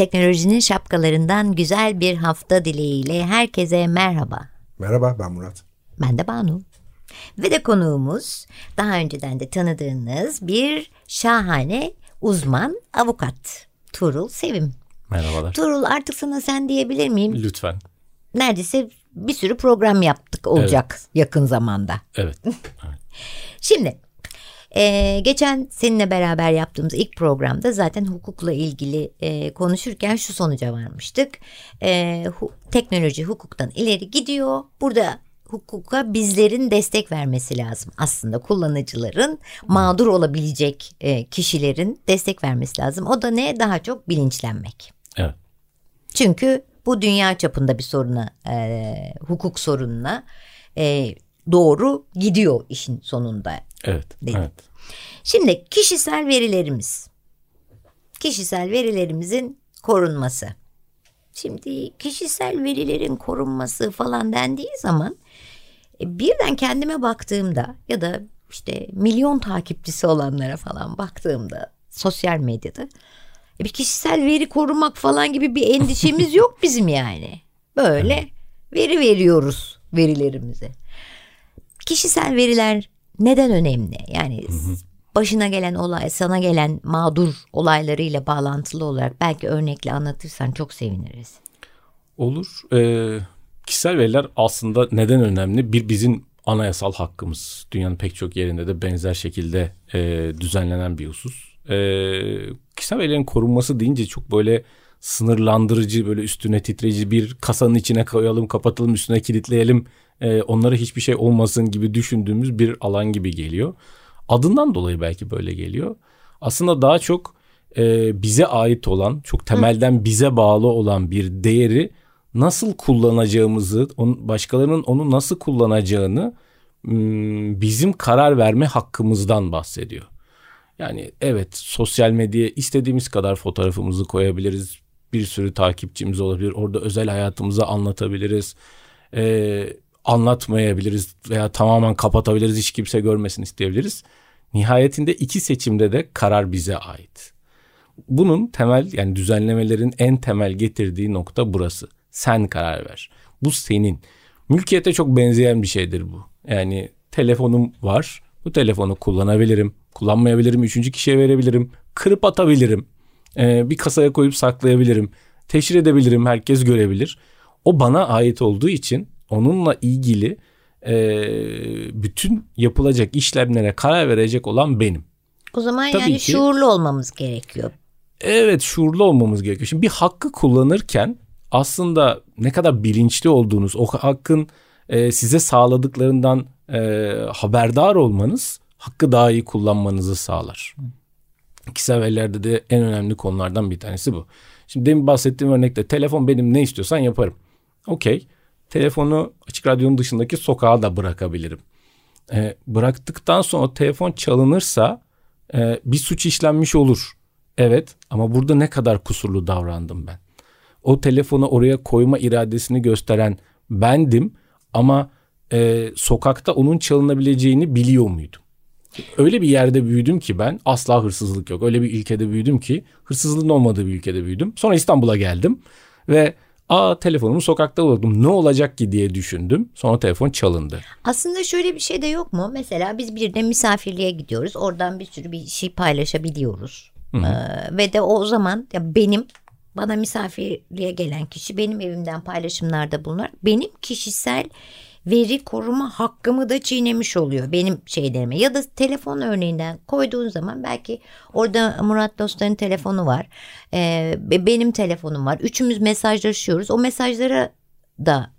Teknolojinin şapkalarından güzel bir hafta dileğiyle herkese merhaba. Merhaba ben Murat. Ben de Banu. Ve de konuğumuz daha önceden de tanıdığınız bir şahane uzman avukat Tuğrul Sevim. Merhabalar. Tuğrul artık sana sen diyebilir miyim? Lütfen. Neredeyse bir sürü program yaptık olacak yakın zamanda. Evet. Şimdi ee, geçen seninle beraber yaptığımız ilk programda zaten hukukla ilgili e, konuşurken şu sonuca varmıştık. E, hu, teknoloji hukuktan ileri gidiyor. Burada hukuka bizlerin destek vermesi lazım. Aslında kullanıcıların mağdur olabilecek e, kişilerin destek vermesi lazım. O da ne? Daha çok bilinçlenmek. Evet. Çünkü bu dünya çapında bir soruna, e, hukuk sorununa e, doğru gidiyor işin sonunda. Evet. Değil. Evet. Şimdi kişisel verilerimiz. Kişisel verilerimizin korunması. Şimdi kişisel verilerin korunması falan dendiği zaman e, birden kendime baktığımda ya da işte milyon takipçisi olanlara falan baktığımda sosyal medyada e, bir kişisel veri korumak falan gibi bir endişemiz yok bizim yani. Böyle veri veriyoruz verilerimize. Kişisel veriler neden önemli? Yani başına gelen olay, sana gelen mağdur olaylarıyla bağlantılı olarak belki örnekle anlatırsan çok seviniriz. Olur. Ee, kişisel veriler aslında neden önemli? Bir bizim anayasal hakkımız. Dünyanın pek çok yerinde de benzer şekilde e, düzenlenen bir husus. E, kişisel verilerin korunması deyince çok böyle sınırlandırıcı, böyle üstüne titreyici bir kasanın içine koyalım, kapatalım, üstüne kilitleyelim. E, onlara hiçbir şey olmasın gibi düşündüğümüz bir alan gibi geliyor. Adından dolayı belki böyle geliyor. Aslında daha çok e, bize ait olan, çok temelden bize bağlı olan bir değeri nasıl kullanacağımızı, on, başkalarının onu nasıl kullanacağını bizim karar verme hakkımızdan bahsediyor. Yani evet sosyal medyaya istediğimiz kadar fotoğrafımızı koyabiliriz. Bir sürü takipçimiz olabilir. Orada özel hayatımızı anlatabiliriz. Ee, anlatmayabiliriz veya tamamen kapatabiliriz. Hiç kimse görmesin isteyebiliriz. Nihayetinde iki seçimde de karar bize ait. Bunun temel yani düzenlemelerin en temel getirdiği nokta burası. Sen karar ver. Bu senin. Mülkiyete çok benzeyen bir şeydir bu. Yani telefonum var. Bu telefonu kullanabilirim. Kullanmayabilirim. Üçüncü kişiye verebilirim. Kırıp atabilirim. Ee, bir kasaya koyup saklayabilirim. Teşhir edebilirim. Herkes görebilir. O bana ait olduğu için onunla ilgili e, bütün yapılacak işlemlere karar verecek olan benim. O zaman Tabii yani ki, şuurlu olmamız gerekiyor. Evet şuurlu olmamız gerekiyor. Şimdi bir hakkı kullanırken aslında ne kadar bilinçli olduğunuz, o hakkın e, size sağladıklarından e, haberdar olmanız hakkı daha iyi kullanmanızı sağlar. Kişisel verilerde de en önemli konulardan bir tanesi bu. Şimdi demin bahsettiğim örnekte telefon benim ne istiyorsan yaparım. Okey. Telefonu açık radyonun dışındaki sokağa da bırakabilirim. E, bıraktıktan sonra telefon çalınırsa e, bir suç işlenmiş olur. Evet ama burada ne kadar kusurlu davrandım ben. O telefonu oraya koyma iradesini gösteren bendim ama e, sokakta onun çalınabileceğini biliyor muydum? Öyle bir yerde büyüdüm ki ben asla hırsızlık yok. Öyle bir ülkede büyüdüm ki hırsızlığın olmadığı bir ülkede büyüdüm. Sonra İstanbul'a geldim ve aa telefonumu sokakta buldum ne olacak ki diye düşündüm. Sonra telefon çalındı. Aslında şöyle bir şey de yok mu? Mesela biz bir de misafirliğe gidiyoruz. Oradan bir sürü bir şey paylaşabiliyoruz. Ee, ve de o zaman ya benim bana misafirliğe gelen kişi benim evimden paylaşımlarda bulunarak benim kişisel veri koruma hakkımı da çiğnemiş oluyor benim şeylerime. Ya da telefon örneğinden koyduğun zaman belki orada Murat Dostlar'ın telefonu var. Ee, benim telefonum var. Üçümüz mesajlaşıyoruz. O mesajlara da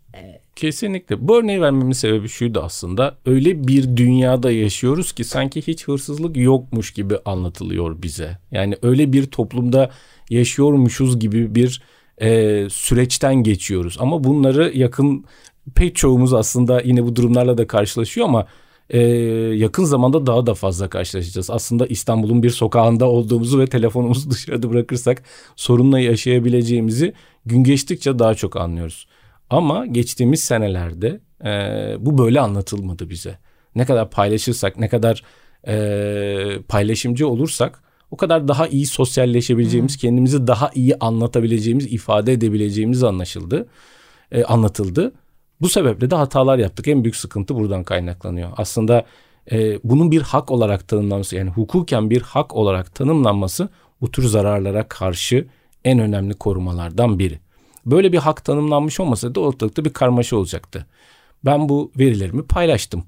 Kesinlikle. Bu örneği vermemin sebebi şuydu aslında. Öyle bir dünyada yaşıyoruz ki sanki hiç hırsızlık yokmuş gibi anlatılıyor bize. Yani öyle bir toplumda yaşıyormuşuz gibi bir e, süreçten geçiyoruz. Ama bunları yakın pek çoğumuz aslında yine bu durumlarla da karşılaşıyor ama e, yakın zamanda daha da fazla karşılaşacağız. Aslında İstanbul'un bir sokağında olduğumuzu ve telefonumuzu dışarıda bırakırsak sorunla yaşayabileceğimizi gün geçtikçe daha çok anlıyoruz. Ama geçtiğimiz senelerde e, bu böyle anlatılmadı bize. Ne kadar paylaşırsak, ne kadar e, paylaşımcı olursak o kadar daha iyi sosyalleşebileceğimiz, kendimizi daha iyi anlatabileceğimiz, ifade edebileceğimiz anlaşıldı, e, anlatıldı. Bu sebeple de hatalar yaptık. En büyük sıkıntı buradan kaynaklanıyor. Aslında e, bunun bir hak olarak tanımlanması, yani hukuken bir hak olarak tanımlanması bu tür zararlara karşı en önemli korumalardan biri. Böyle bir hak tanımlanmış olmasaydı ortalıkta bir karmaşa olacaktı. Ben bu verilerimi paylaştım.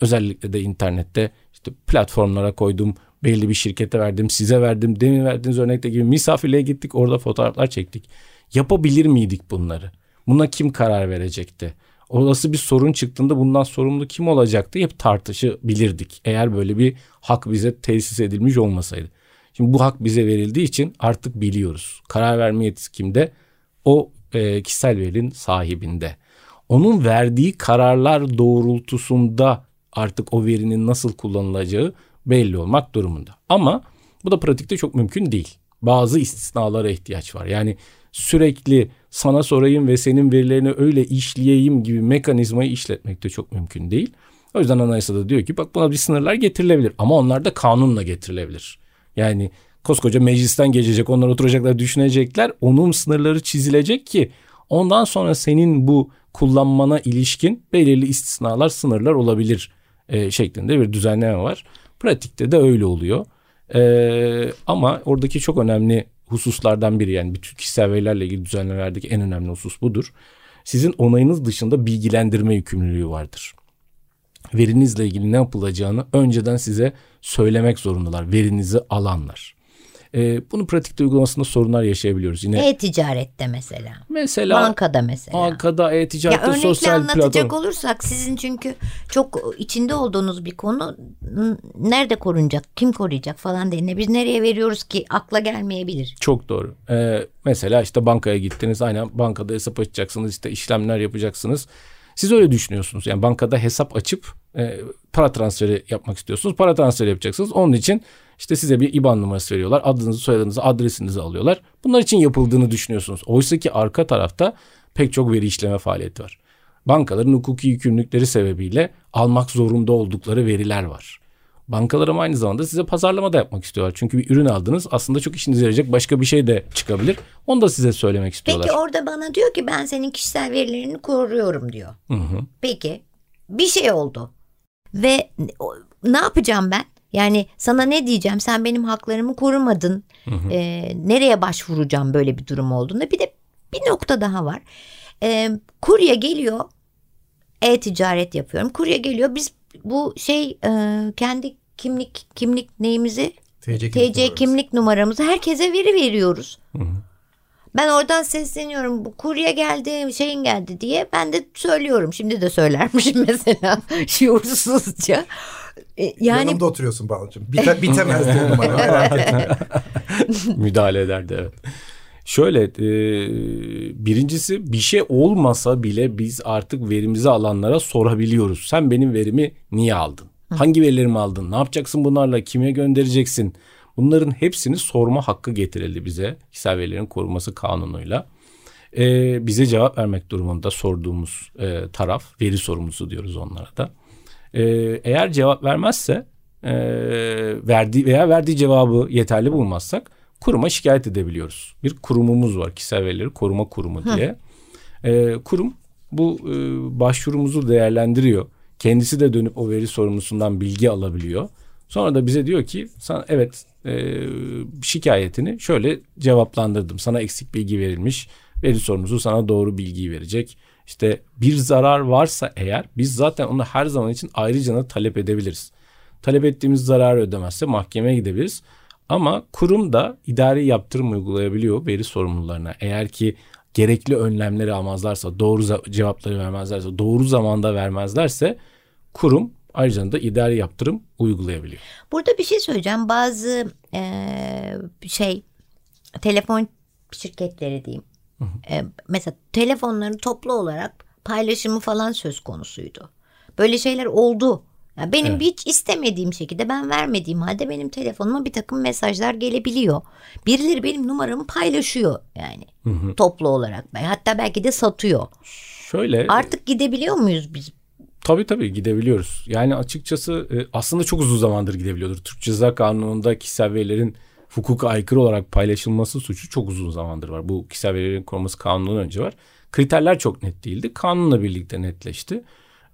Özellikle de internette işte platformlara koydum, belli bir şirkete verdim, size verdim, demin verdiğiniz örnekte gibi misafirliğe gittik, orada fotoğraflar çektik. Yapabilir miydik bunları? Buna kim karar verecekti? Olası bir sorun çıktığında bundan sorumlu kim olacaktı hep tartışabilirdik. Eğer böyle bir hak bize tesis edilmiş olmasaydı. Şimdi bu hak bize verildiği için artık biliyoruz. Karar verme yetisi kimde? o e, kişisel verinin sahibinde. Onun verdiği kararlar doğrultusunda artık o verinin nasıl kullanılacağı belli olmak durumunda. Ama bu da pratikte çok mümkün değil. Bazı istisnalara ihtiyaç var. Yani sürekli sana sorayım ve senin verilerini öyle işleyeyim gibi mekanizmayı işletmek de çok mümkün değil. O yüzden anayasada diyor ki bak buna bir sınırlar getirilebilir ama onlar da kanunla getirilebilir. Yani koskoca meclisten geçecek onlar oturacaklar düşünecekler onun sınırları çizilecek ki ondan sonra senin bu kullanmana ilişkin belirli istisnalar sınırlar olabilir e, şeklinde bir düzenleme var. Pratikte de öyle oluyor. E, ama oradaki çok önemli hususlardan biri yani bütün kişisel verilerle ilgili düzenlemelerdeki en önemli husus budur. Sizin onayınız dışında bilgilendirme yükümlülüğü vardır. Verinizle ilgili ne yapılacağını önceden size söylemek zorundalar verinizi alanlar. E, bunu pratikte uygulamasında sorunlar yaşayabiliyoruz. Yine E-ticarette mesela. Mesela. Bankada mesela. Bankada, e-ticarette, ya sosyal anlatacak platform. olursak sizin çünkü çok içinde olduğunuz bir konu nerede korunacak, kim koruyacak falan diye. Biz nereye veriyoruz ki akla gelmeyebilir. Çok doğru. Ee, mesela işte bankaya gittiniz aynen bankada hesap açacaksınız işte işlemler yapacaksınız. Siz öyle düşünüyorsunuz. Yani bankada hesap açıp e, para transferi yapmak istiyorsunuz. Para transferi yapacaksınız. Onun için işte size bir IBAN numarası veriyorlar. Adınızı, soyadınızı, adresinizi alıyorlar. Bunlar için yapıldığını düşünüyorsunuz. Oysa ki arka tarafta pek çok veri işleme faaliyeti var. Bankaların hukuki yükümlülükleri sebebiyle almak zorunda oldukları veriler var. Bankalar ama aynı zamanda size pazarlama da yapmak istiyorlar. Çünkü bir ürün aldınız aslında çok işinize yarayacak başka bir şey de çıkabilir. Onu da size söylemek istiyorlar. Peki orada bana diyor ki ben senin kişisel verilerini koruyorum diyor. Hı hı. Peki bir şey oldu ve ne yapacağım ben? Yani sana ne diyeceğim sen benim haklarımı korumadın. Hı hı. E, nereye başvuracağım böyle bir durum olduğunda. Bir de bir nokta daha var. E, kurye geliyor e-ticaret yapıyorum. Kurye geliyor biz bu şey e, kendi kimlik kimlik neyimizi TC kimlik, TC kimlik numaramızı herkese veri veriyoruz. Hı hı. Ben oradan sesleniyorum bu kurye geldi şeyin geldi diye ben de söylüyorum. Şimdi de söylermişim mesela şuursuzca. E, yani... Yanımda oturuyorsun Balcığım. Bite, bitemez diye numara merak etme. Müdahale ederdi evet. Şöyle e, birincisi bir şey olmasa bile biz artık verimizi alanlara sorabiliyoruz. Sen benim verimi niye aldın? Hangi verilerimi aldın? Ne yapacaksın bunlarla? Kime göndereceksin? Bunların hepsini sorma hakkı getirildi bize kişisel verilerin korunması kanunuyla. Ee, bize cevap vermek durumunda sorduğumuz e, taraf veri sorumlusu diyoruz onlara da. Ee, eğer cevap vermezse e, verdiği veya verdiği cevabı yeterli bulmazsak kuruma şikayet edebiliyoruz. Bir kurumumuz var kişisel verileri koruma kurumu diye. Ee, kurum bu e, başvurumuzu değerlendiriyor. Kendisi de dönüp o veri sorumlusundan bilgi alabiliyor. Sonra da bize diyor ki sana evet e, şikayetini şöyle cevaplandırdım. Sana eksik bilgi verilmiş. Veri sorumlusu sana doğru bilgiyi verecek. İşte bir zarar varsa eğer biz zaten onu her zaman için ayrıca talep edebiliriz. Talep ettiğimiz zararı ödemezse mahkemeye gidebiliriz. Ama kurum da idari yaptırım uygulayabiliyor veri sorumlularına. Eğer ki gerekli önlemleri almazlarsa, doğru cevapları vermezlerse, doğru zamanda vermezlerse kurum ayrıca da idari yaptırım uygulayabiliyor. Burada bir şey söyleyeceğim. Bazı e, şey telefon şirketleri diyeyim. E, mesela telefonların toplu olarak paylaşımı falan söz konusuydu. Böyle şeyler oldu. Yani benim evet. hiç istemediğim şekilde ben vermediğim halde benim telefonuma bir takım mesajlar gelebiliyor. Birileri benim numaramı paylaşıyor yani hı hı. toplu olarak. Hatta belki de satıyor. Şöyle. Artık gidebiliyor muyuz biz? Tabii tabii gidebiliyoruz. Yani açıkçası e, aslında çok uzun zamandır gidebiliyordur. Türk Ceza Kanunu'nda kişisel verilerin hukuka aykırı olarak paylaşılması suçu çok uzun zamandır var. Bu kişisel verilerin korunması kanunundan önce var. Kriterler çok net değildi. Kanunla birlikte netleşti.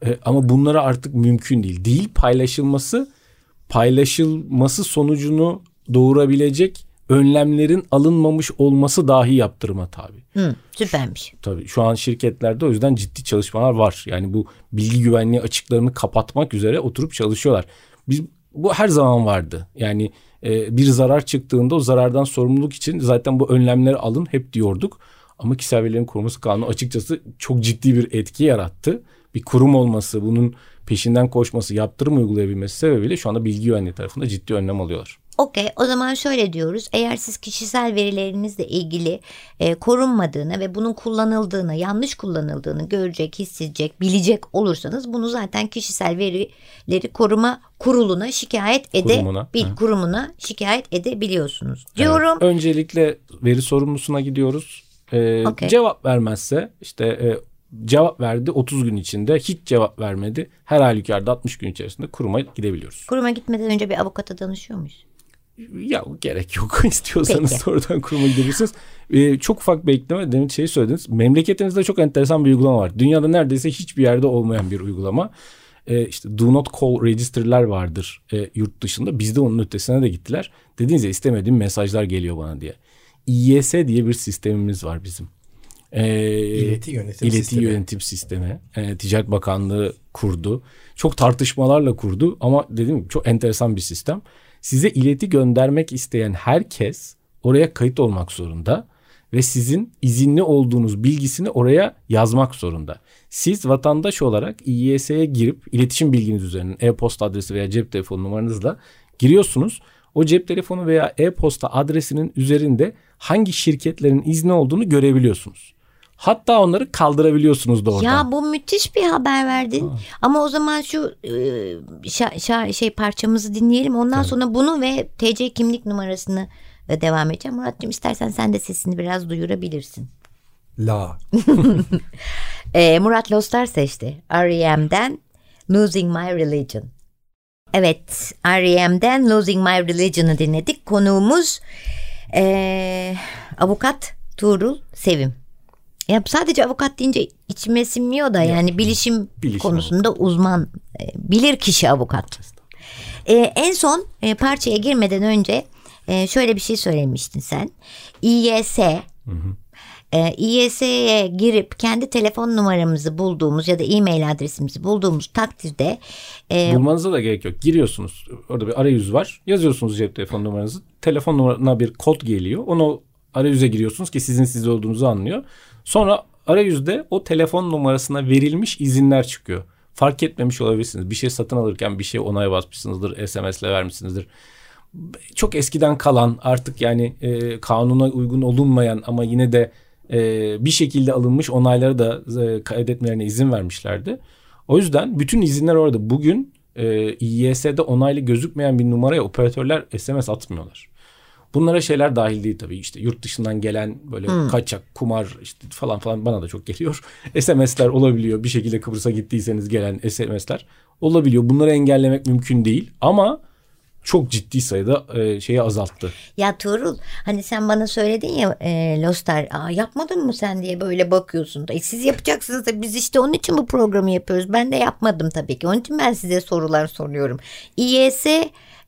E, ama bunlara artık mümkün değil. Değil paylaşılması paylaşılması sonucunu doğurabilecek önlemlerin alınmamış olması dahi yaptırıma tabi. Hı, süpermiş. Tabii şu an şirketlerde o yüzden ciddi çalışmalar var. Yani bu bilgi güvenliği açıklarını kapatmak üzere oturup çalışıyorlar. Biz bu her zaman vardı. Yani e, bir zarar çıktığında o zarardan sorumluluk için zaten bu önlemleri alın hep diyorduk. Ama kişisel verilerin korunması kanunu açıkçası çok ciddi bir etki yarattı bir kurum olması, bunun peşinden koşması, yaptırım uygulayabilmesi sebebiyle şu anda bilgi güvenliği tarafında ciddi önlem alıyorlar. Okey o zaman şöyle diyoruz eğer siz kişisel verilerinizle ilgili e, korunmadığını ve bunun kullanıldığını yanlış kullanıldığını görecek hissedecek bilecek olursanız bunu zaten kişisel verileri koruma kuruluna şikayet ede kurumuna, bir kurumuna şikayet edebiliyorsunuz diyorum. Evet, öncelikle veri sorumlusuna gidiyoruz. Ee, okay. Cevap vermezse işte e, cevap verdi 30 gün içinde hiç cevap vermedi. Her halükarda 60 gün içerisinde kuruma gidebiliyoruz. Kuruma gitmeden önce bir avukata danışıyor muyuz? Ya gerek yok istiyorsanız Peki. sonradan kuruma gidebilirsiniz. Ee, çok ufak bir ekleme demin şey söylediniz. Memleketimizde çok enteresan bir uygulama var. Dünyada neredeyse hiçbir yerde olmayan bir uygulama. Ee, işte do not call register'ler vardır e, yurt dışında. Bizde onun ötesine de gittiler. Dediğiniz ya istemediğim mesajlar geliyor bana diye. İYS diye bir sistemimiz var bizim. E, ileti yönetim ileti sistemi. yönetim sistemi. E, Ticaret Bakanlığı kurdu. Çok tartışmalarla kurdu ama dediğim gibi çok enteresan bir sistem. Size ileti göndermek isteyen herkes oraya kayıt olmak zorunda ve sizin izinli olduğunuz bilgisini oraya yazmak zorunda. Siz vatandaş olarak İYS'ye girip iletişim bilginiz üzerinden e-posta adresi veya cep telefonu numaranızla giriyorsunuz. O cep telefonu veya e-posta adresinin üzerinde hangi şirketlerin izni olduğunu görebiliyorsunuz. Hatta onları kaldırabiliyorsunuz da oradan. Ya bu müthiş bir haber verdin. Ha. Ama o zaman şu e, şa, şa, şey parçamızı dinleyelim. Ondan evet. sonra bunu ve TC kimlik numarasını devam edeceğim. Muratcığım istersen sen de sesini biraz duyurabilirsin. La. e, Murat Lostar seçti. R.E.M'den Losing My Religion. Evet R.E.M'den Losing My Religion'ı dinledik. Konuğumuz e, avukat Tuğrul Sevim. Ya sadece avukat deyince içime sinmiyor da yani bilişim, bilişim konusunda avukat. uzman e, bilir kişi avukat. E, en son e, parçaya girmeden önce e, şöyle bir şey söylemiştin sen. İYS hı hı. E, İYS'ye girip kendi telefon numaramızı bulduğumuz ya da e-mail adresimizi bulduğumuz takdirde e, bulmanıza da gerek yok. Giriyorsunuz. Orada bir arayüz var. Yazıyorsunuz cep telefon numaranızı. Telefon numarana bir kod geliyor. Onu arayüze giriyorsunuz ki sizin siz olduğunuzu anlıyor. Sonra arayüzde o telefon numarasına verilmiş izinler çıkıyor. Fark etmemiş olabilirsiniz. Bir şey satın alırken bir şey onay basmışsınızdır, SMS'le vermişsinizdir. Çok eskiden kalan artık yani e, kanuna uygun olunmayan ama yine de e, bir şekilde alınmış onayları da e, kaydetmelerine izin vermişlerdi. O yüzden bütün izinler orada. Bugün e, İYS'de onaylı gözükmeyen bir numaraya operatörler SMS atmıyorlar. Bunlara şeyler dahil değil tabii işte yurt dışından gelen böyle hmm. kaçak, kumar işte falan falan bana da çok geliyor. SMS'ler olabiliyor. Bir şekilde Kıbrıs'a gittiyseniz gelen SMS'ler olabiliyor. Bunları engellemek mümkün değil ama çok ciddi sayıda e, şeyi azalttı. Ya Tuğrul hani sen bana söyledin ya e, Lostar Aa, yapmadın mı sen diye böyle bakıyorsun. E, siz yapacaksınız da biz işte onun için bu programı yapıyoruz. Ben de yapmadım tabii ki. Onun için ben size sorular soruyorum. İYS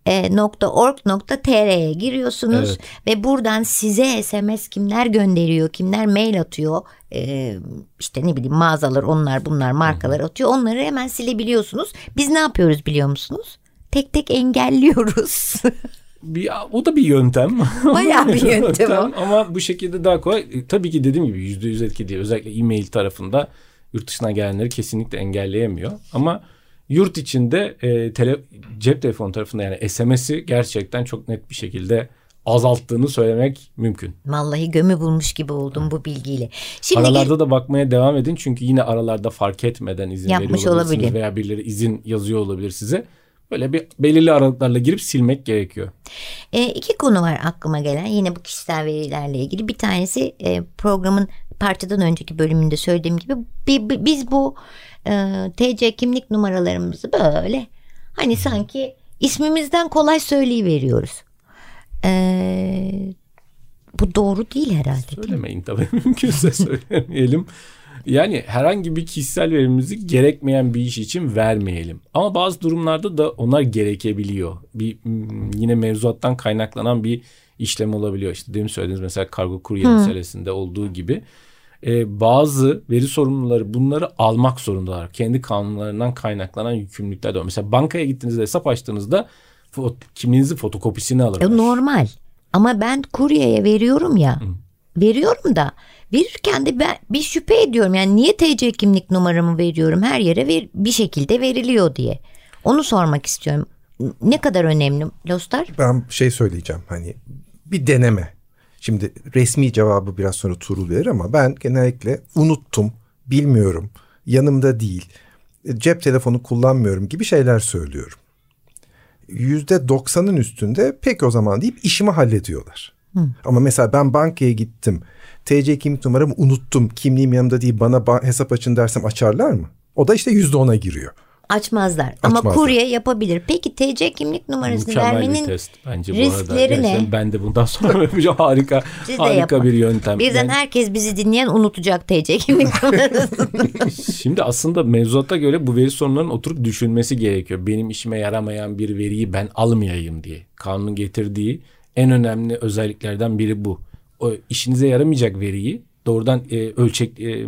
.org.tr'ye giriyorsunuz Evet. ve buradan size SMS kimler gönderiyor, kimler mail atıyor, e, işte ne bileyim mağazalar onlar bunlar markalar atıyor onları hemen silebiliyorsunuz. Biz ne yapıyoruz biliyor musunuz? Tek tek engelliyoruz. Bir, o da bir yöntem. Bayağı bir yöntem o. Ama bu şekilde daha kolay. E, tabii ki dediğim gibi yüzde yüz etki değil. Özellikle e-mail tarafında yurt dışından gelenleri kesinlikle engelleyemiyor. Ama yurt içinde e, tele, cep telefonu tarafında yani SMS'i gerçekten çok net bir şekilde azalttığını söylemek mümkün. Vallahi gömü bulmuş gibi oldum bu bilgiyle. Şimdi Aralarda da bakmaya devam edin çünkü yine aralarda fark etmeden izin Yapmış veriyor olabilir. veya birileri izin yazıyor olabilir size. Böyle bir belirli aralıklarla girip silmek gerekiyor. E, iki konu var aklıma gelen yine bu kişisel verilerle ilgili. Bir tanesi e, programın parçadan önceki bölümünde söylediğim gibi bi- bi- biz bu e, TC kimlik numaralarımızı böyle hani sanki ismimizden kolay söyleyiveriyoruz. E, bu doğru değil herhalde değil? Söylemeyin tabii mümkünse söylemeyelim. Yani herhangi bir kişisel verimizi gerekmeyen bir iş için vermeyelim. Ama bazı durumlarda da onlar gerekebiliyor. Bir mm, yine mevzuattan kaynaklanan bir işlem olabiliyor. İşte demin söylediğiniz mesela kargo kurye meselesinde olduğu gibi. Ee, bazı veri sorumluları bunları almak zorundalar. Kendi kanunlarından kaynaklanan yükümlülükler de var. Mesela bankaya gittiğinizde hesap açtığınızda fo- kimliğinizin fotokopisini alırlar. E, normal ama ben kuryeye veriyorum ya veriyorum da verirken de ben bir şüphe ediyorum yani niye TC kimlik numaramı veriyorum her yere ver, bir şekilde veriliyor diye onu sormak istiyorum ne kadar önemli dostlar Ben şey söyleyeceğim hani bir deneme. Şimdi resmi cevabı biraz sonra Tuğrul verir ama ben genellikle unuttum, bilmiyorum, yanımda değil, e, cep telefonu kullanmıyorum gibi şeyler söylüyorum. Yüzde doksanın üstünde pek o zaman deyip işimi hallediyorlar. Ama mesela ben bankaya gittim, TC kimlik numaramı unuttum, kimliğim yanımda değil bana ba- hesap açın dersem açarlar mı? O da işte yüzde ona giriyor. Açmazlar ama Açmazlar. kurye yapabilir peki TC kimlik numarasını Mükemmel bir vermenin test bence bu arada. riskleri ne? Ben de bundan sonra yapacağım harika Siz harika yapın. bir yöntem. birden Yani herkes bizi dinleyen unutacak TC kimlik numarasını şimdi aslında mevzuata göre bu veri sorunlarının oturup düşünmesi gerekiyor. Benim işime yaramayan bir veriyi ben almayayım diye. Kanunun getirdiği en önemli özelliklerden biri bu. O işinize yaramayacak veriyi doğrudan e, ölçek e,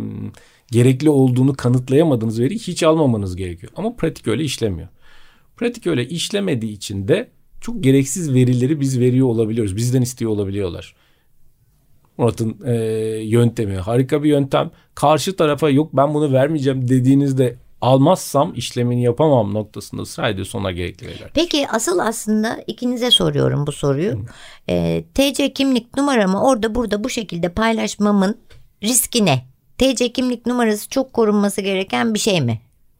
gerekli olduğunu kanıtlayamadığınız veriyi hiç almamanız gerekiyor. Ama pratik öyle işlemiyor. Pratik öyle işlemediği için de çok gereksiz verileri biz veriyor olabiliyoruz. Bizden istiyor olabiliyorlar. Murat'ın e, yöntemi harika bir yöntem. Karşı tarafa yok ben bunu vermeyeceğim dediğinizde almazsam işlemini yapamam noktasında ısrar ediyorsa ona gerekli veriler. Peki asıl aslında ikinize soruyorum bu soruyu. Ee, TC kimlik numaramı orada burada bu şekilde paylaşmamın riski ne? TC kimlik numarası çok korunması gereken bir şey mi?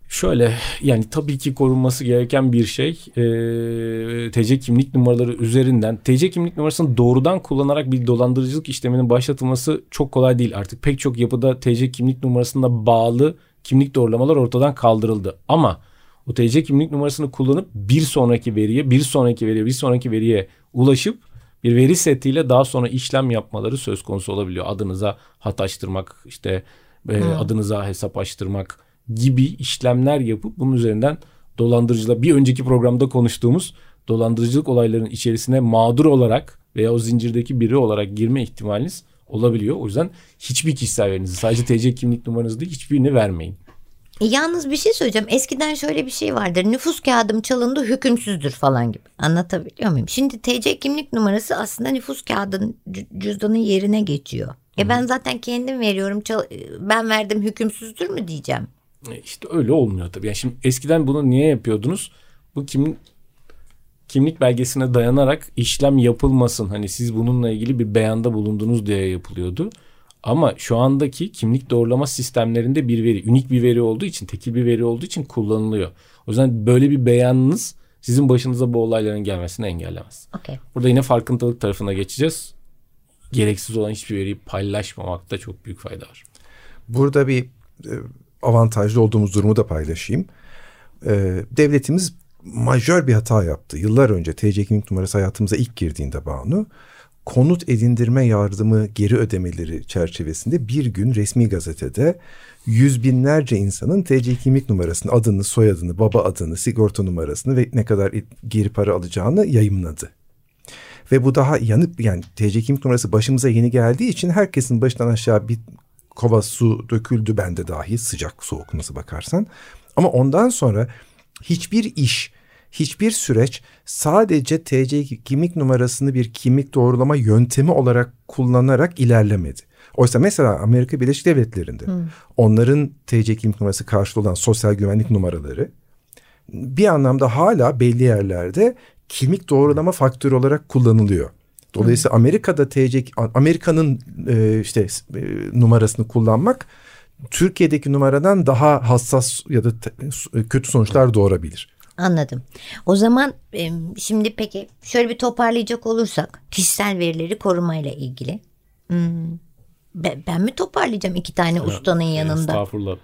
Şöyle yani tabii ki korunması gereken bir şey e, TC kimlik numaraları üzerinden TC kimlik numarasını doğrudan kullanarak bir dolandırıcılık işleminin başlatılması çok kolay değil. Artık pek çok yapıda TC kimlik numarasına bağlı kimlik doğrulamalar ortadan kaldırıldı. Ama o TC kimlik numarasını kullanıp bir sonraki veriye, bir sonraki veriye, bir sonraki veriye ulaşıp bir veri setiyle daha sonra işlem yapmaları söz konusu olabiliyor. Adınıza hat açtırmak, işte e, adınıza hesap açtırmak gibi işlemler yapıp bunun üzerinden dolandırıcılar bir önceki programda konuştuğumuz dolandırıcılık olaylarının içerisine mağdur olarak veya o zincirdeki biri olarak girme ihtimaliniz olabiliyor. O yüzden hiçbir kişisel verinizi sadece TC kimlik numaranızı değil hiçbirini vermeyin. E, yalnız bir şey söyleyeceğim. Eskiden şöyle bir şey vardır. Nüfus kağıdım çalındı hükümsüzdür falan gibi. Anlatabiliyor muyum? Şimdi TC kimlik numarası aslında nüfus kağıdın cü- cüzdanın yerine geçiyor. E ben zaten kendim veriyorum. çal- ben verdim hükümsüzdür mü diyeceğim. E, İşte öyle olmuyor tabii. Yani şimdi eskiden bunu niye yapıyordunuz? Bu kim kimlik belgesine dayanarak işlem yapılmasın. Hani siz bununla ilgili bir beyanda bulundunuz diye yapılıyordu. Ama şu andaki kimlik doğrulama sistemlerinde bir veri, unik bir veri olduğu için, tekil bir veri olduğu için kullanılıyor. O yüzden böyle bir beyanınız sizin başınıza bu olayların gelmesini engellemez. Okey. Burada yine farkındalık tarafına geçeceğiz. Gereksiz olan hiçbir veriyi paylaşmamakta çok büyük fayda var. Burada bir e, avantajlı olduğumuz durumu da paylaşayım. E, devletimiz majör bir hata yaptı. Yıllar önce TC kimlik numarası hayatımıza ilk girdiğinde Banu konut edindirme yardımı geri ödemeleri çerçevesinde bir gün resmi gazetede yüz binlerce insanın TC kimlik numarasını, adını, soyadını, baba adını, sigorta numarasını ve ne kadar geri para alacağını yayımladı. Ve bu daha yanıp yani TC kimlik numarası başımıza yeni geldiği için herkesin başından aşağı bir kova su döküldü bende dahi sıcak soğuk nasıl bakarsan. Ama ondan sonra hiçbir iş, hiçbir süreç sadece TC kimlik numarasını bir kimlik doğrulama yöntemi olarak kullanarak ilerlemedi. Oysa mesela Amerika Birleşik Devletleri'nde hmm. onların TC kimlik numarası karşılığı olan sosyal güvenlik numaraları bir anlamda hala belli yerlerde kimlik doğrulama faktörü olarak kullanılıyor. Dolayısıyla hmm. Amerika'da TC Amerika'nın e, işte e, numarasını kullanmak Türkiye'deki numaradan daha hassas ya da kötü sonuçlar doğurabilir. Anladım. O zaman şimdi peki şöyle bir toparlayacak olursak kişisel verileri korumayla ilgili. Hmm, ben, ben mi toparlayacağım iki tane ya, ustanın yanında? Estağfurullah.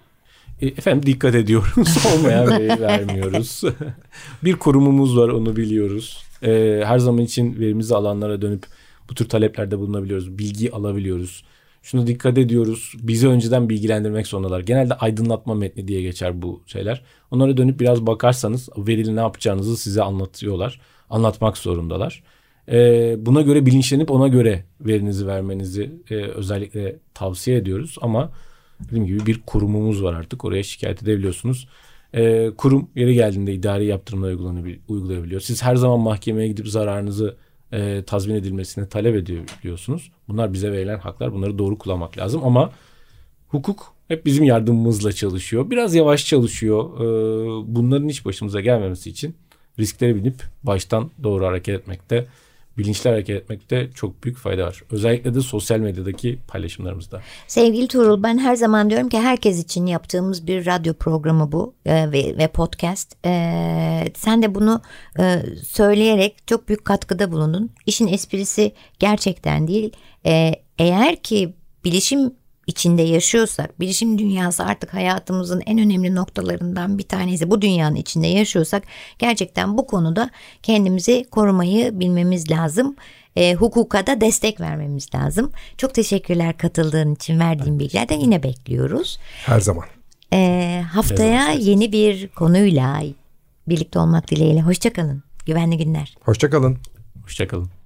E, efendim dikkat ediyoruz. Olmayan veri vermiyoruz. bir kurumumuz var onu biliyoruz. E, her zaman için verimizi alanlara dönüp bu tür taleplerde bulunabiliyoruz. Bilgi alabiliyoruz. Şunu dikkat ediyoruz. Bizi önceden bilgilendirmek zorundalar. Genelde aydınlatma metni diye geçer bu şeyler. Onlara dönüp biraz bakarsanız verili ne yapacağınızı size anlatıyorlar. Anlatmak zorundalar. Ee, buna göre bilinçlenip ona göre verinizi vermenizi e, özellikle tavsiye ediyoruz. Ama dediğim gibi bir kurumumuz var artık. Oraya şikayet edebiliyorsunuz. Ee, kurum yeri geldiğinde idari yaptırımlar uygulayabiliyor. Siz her zaman mahkemeye gidip zararınızı e, tazmin edilmesini talep ediyorsunuz. Bunlar bize verilen haklar. Bunları doğru kullanmak lazım ama hukuk hep bizim yardımımızla çalışıyor. Biraz yavaş çalışıyor. E, bunların hiç başımıza gelmemesi için risklere binip baştan doğru hareket etmekte bilinçli hareket etmekte çok büyük fayda var. Özellikle de sosyal medyadaki paylaşımlarımızda. Sevgili Tuğrul ben her zaman diyorum ki herkes için yaptığımız bir radyo programı bu e, ve, ve podcast. E, sen de bunu e, söyleyerek çok büyük katkıda bulundun. İşin esprisi gerçekten değil. E, eğer ki bilişim içinde yaşıyorsak, bilişim dünyası artık hayatımızın en önemli noktalarından bir tanesi. Bu dünyanın içinde yaşıyorsak gerçekten bu konuda kendimizi korumayı bilmemiz lazım. E, hukuka da destek vermemiz lazım. Çok teşekkürler katıldığın için verdiğin bilgilerden yine bekliyoruz. Her zaman. E, haftaya yeni bir konuyla birlikte olmak dileğiyle. Hoşçakalın. Güvenli günler. Hoşçakalın. Hoşçakalın.